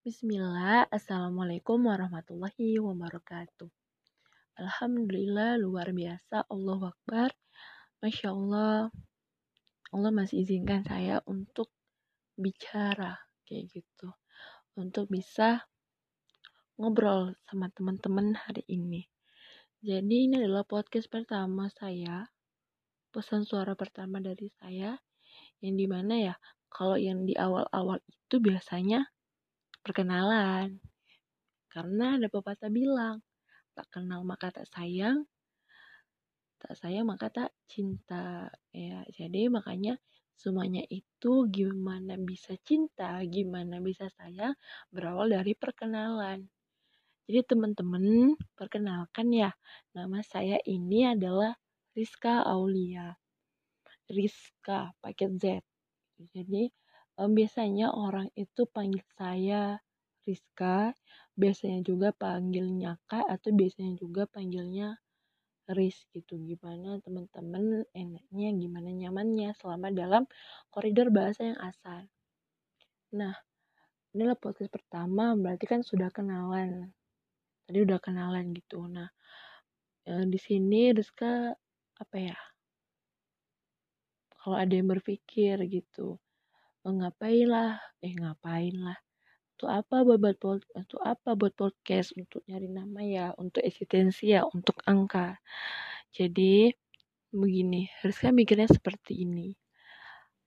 Bismillah, Assalamualaikum warahmatullahi wabarakatuh. Alhamdulillah, luar biasa, Allah Akbar. Masya Allah, Allah masih izinkan saya untuk bicara kayak gitu. Untuk bisa ngobrol sama teman-teman hari ini. Jadi ini adalah podcast pertama saya, pesan suara pertama dari saya, yang di mana ya, kalau yang di awal-awal itu biasanya perkenalan. Karena ada pepatah bilang, tak kenal maka tak sayang, tak sayang maka tak cinta. Ya, jadi makanya semuanya itu gimana bisa cinta, gimana bisa sayang, berawal dari perkenalan. Jadi teman-teman, perkenalkan ya, nama saya ini adalah Rizka Aulia. Rizka pakai Z. Jadi um, biasanya orang itu panggil saya Rizka, biasanya juga panggilnya Kak atau biasanya juga panggilnya Riz gitu. Gimana teman-teman enaknya, gimana nyamannya selama dalam koridor bahasa yang asal. Nah, inilah podcast pertama, berarti kan sudah kenalan. Tadi udah kenalan gitu. Nah, di sini Rizka apa ya? Kalau ada yang berpikir gitu, ngapain lah eh ngapain lah untuk apa buat untuk apa buat podcast untuk nyari nama ya untuk eksistensi ya untuk angka? Jadi begini Rizka mikirnya seperti ini.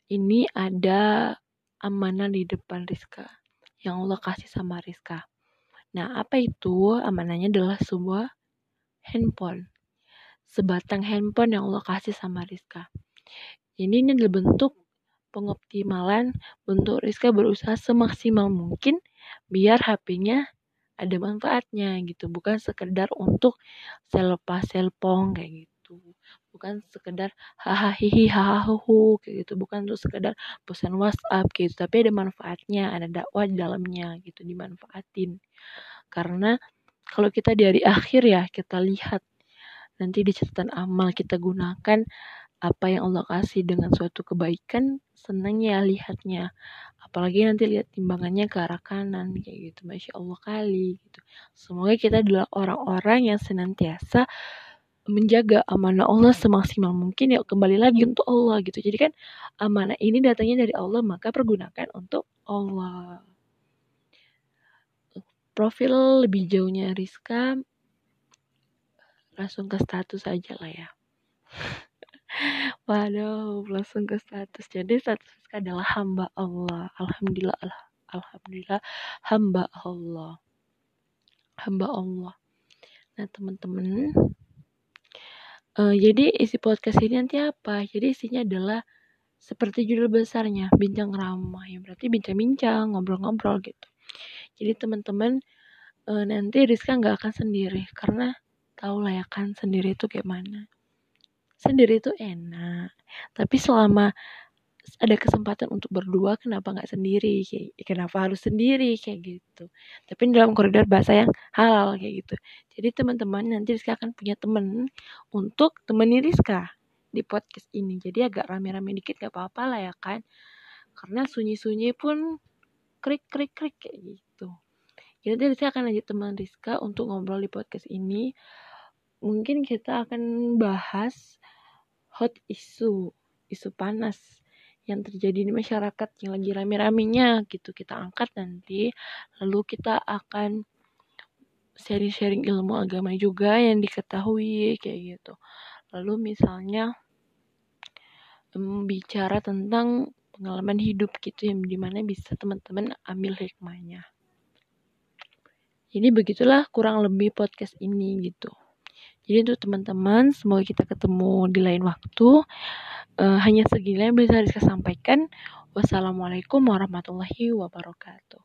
Ini ada amanah di depan Rizka yang Allah kasih sama Rizka. Nah apa itu? Amanahnya adalah sebuah handphone. Sebatang handphone yang Allah kasih sama Rizka. Ini ini adalah bentuk pengoptimalan bentuk Rizka berusaha semaksimal mungkin biar HP-nya ada manfaatnya gitu. Bukan sekedar untuk selepas selpong kayak gitu. Bukan sekedar hahaha hahaha kayak gitu. Bukan untuk sekedar pesan WhatsApp gitu. Tapi ada manfaatnya ada dakwah di dalamnya gitu dimanfaatin. Karena kalau kita dari akhir ya kita lihat nanti di catatan amal kita gunakan apa yang Allah kasih dengan suatu kebaikan senang ya lihatnya. Apalagi nanti lihat timbangannya ke arah kanan kayak gitu. Masya Allah kali gitu. Semoga kita adalah orang-orang yang senantiasa menjaga amanah Allah semaksimal mungkin. Ya kembali lagi untuk Allah gitu. Jadi kan amanah ini datangnya dari Allah maka pergunakan untuk Allah. Profil lebih jauhnya Rizka langsung ke status aja lah ya Waduh, langsung ke status. Jadi status adalah hamba Allah. Alhamdulillah, alhamdulillah hamba Allah. Hamba Allah. Nah, teman-teman, uh, jadi isi podcast ini nanti apa? Jadi isinya adalah seperti judul besarnya, bincang ramah. Ya berarti bincang-bincang, ngobrol-ngobrol gitu. Jadi teman-teman uh, nanti Rizka nggak akan sendiri karena tahu lah ya kan sendiri itu kayak mana sendiri itu enak. Tapi selama ada kesempatan untuk berdua kenapa nggak sendiri? Kayak kenapa harus sendiri? Kayak gitu. Tapi dalam koridor bahasa yang halal kayak gitu. Jadi teman-teman nanti Rizka akan punya temen untuk temani Rizka di podcast ini. Jadi agak rame-rame dikit gak apa-apa lah ya kan? Karena sunyi-sunyi pun krik krik krik kayak gitu. Jadi nanti Rizka akan lanjut teman Rizka untuk ngobrol di podcast ini. Mungkin kita akan bahas hot isu, isu panas yang terjadi di masyarakat yang lagi rame-ramenya gitu. Kita angkat nanti lalu kita akan sharing-sharing ilmu agama juga yang diketahui kayak gitu. Lalu misalnya bicara tentang pengalaman hidup gitu yang di mana bisa teman-teman ambil hikmahnya. Jadi begitulah kurang lebih podcast ini gitu jadi untuk teman-teman, semoga kita ketemu di lain waktu. Uh, hanya segini yang bisa saya sampaikan. Wassalamualaikum warahmatullahi wabarakatuh.